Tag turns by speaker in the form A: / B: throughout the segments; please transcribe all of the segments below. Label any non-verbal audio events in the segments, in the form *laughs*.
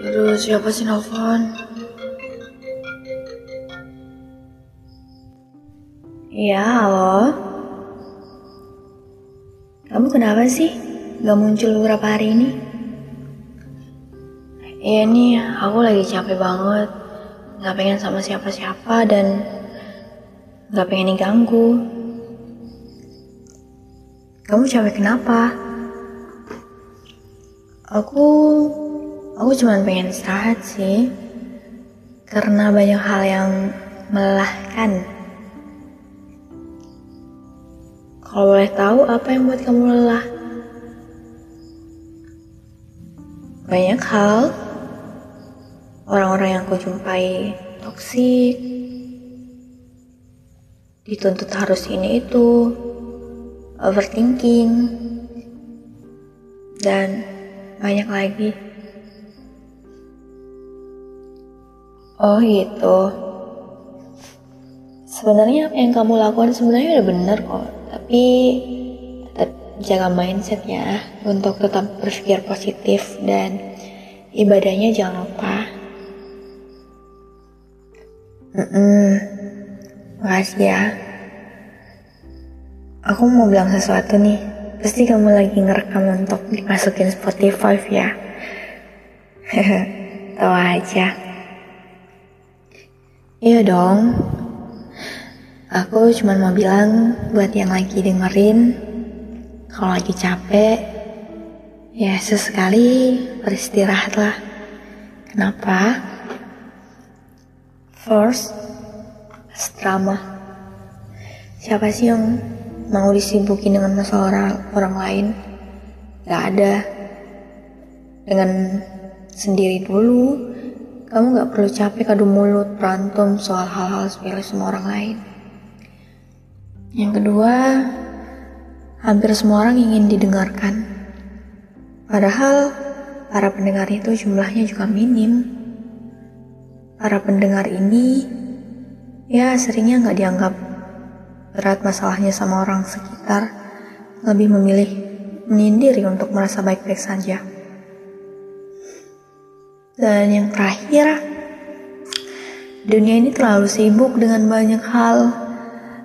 A: Aduh, siapa sih nelfon? Iya, halo. Kamu kenapa sih? Gak muncul beberapa hari ini? Iya nih, aku lagi capek banget. Gak pengen sama siapa-siapa dan gak pengen diganggu. Kamu capek kenapa? Aku aku cuma pengen istirahat sih. Karena banyak hal yang melelahkan. Kalau boleh tahu apa yang buat kamu lelah? Banyak hal. Orang-orang yang aku jumpai toksik, dituntut harus ini itu, overthinking, dan banyak lagi. Oh gitu. Sebenarnya apa yang kamu lakukan sebenarnya udah bener kok, tapi tetap jaga mindset ya untuk tetap berpikir positif dan ibadahnya jangan lupa. Mm-mm. Makasih ya. Aku mau bilang sesuatu nih. Pasti kamu lagi ngerekam untuk dimasukin Spotify ya. *laughs* Tahu aja. Iya dong. Aku cuma mau bilang buat yang lagi dengerin, kalau lagi capek, ya sesekali beristirahatlah. Kenapa? First, drama. Siapa sih yang mau disibukin dengan masalah orang, orang lain? Gak ada. Dengan sendiri dulu, kamu gak perlu capek kadu mulut berantem soal hal-hal sepele sama orang lain. Yang kedua, hampir semua orang ingin didengarkan. Padahal para pendengar itu jumlahnya juga minim para pendengar ini ya seringnya nggak dianggap berat masalahnya sama orang sekitar, lebih memilih menyendiri untuk merasa baik-baik saja. Dan yang terakhir, dunia ini terlalu sibuk dengan banyak hal,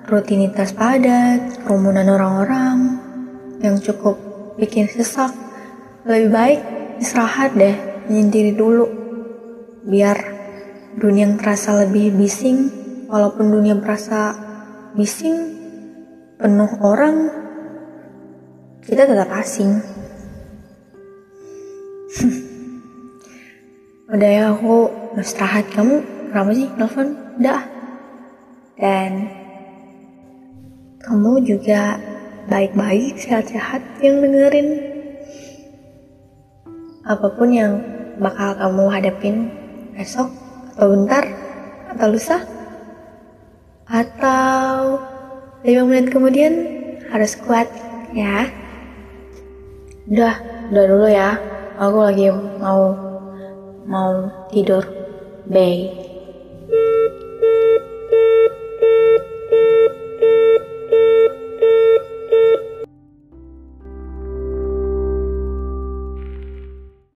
A: rutinitas padat, kerumunan orang-orang yang cukup bikin sesak. Lebih baik istirahat deh, menyendiri dulu, biar dunia yang terasa lebih bising, walaupun dunia berasa bising, penuh orang, kita tetap asing. *laughs* Udah ya aku istirahat kamu kenapa sih nelfon? Udah. Dan kamu juga baik-baik sehat-sehat yang dengerin apa pun yang bakal kamu hadapin besok atau bentar atau lusa atau lima menit kemudian harus kuat ya. Udah udah dulu ya. Aku lagi mau mau tidur. Bye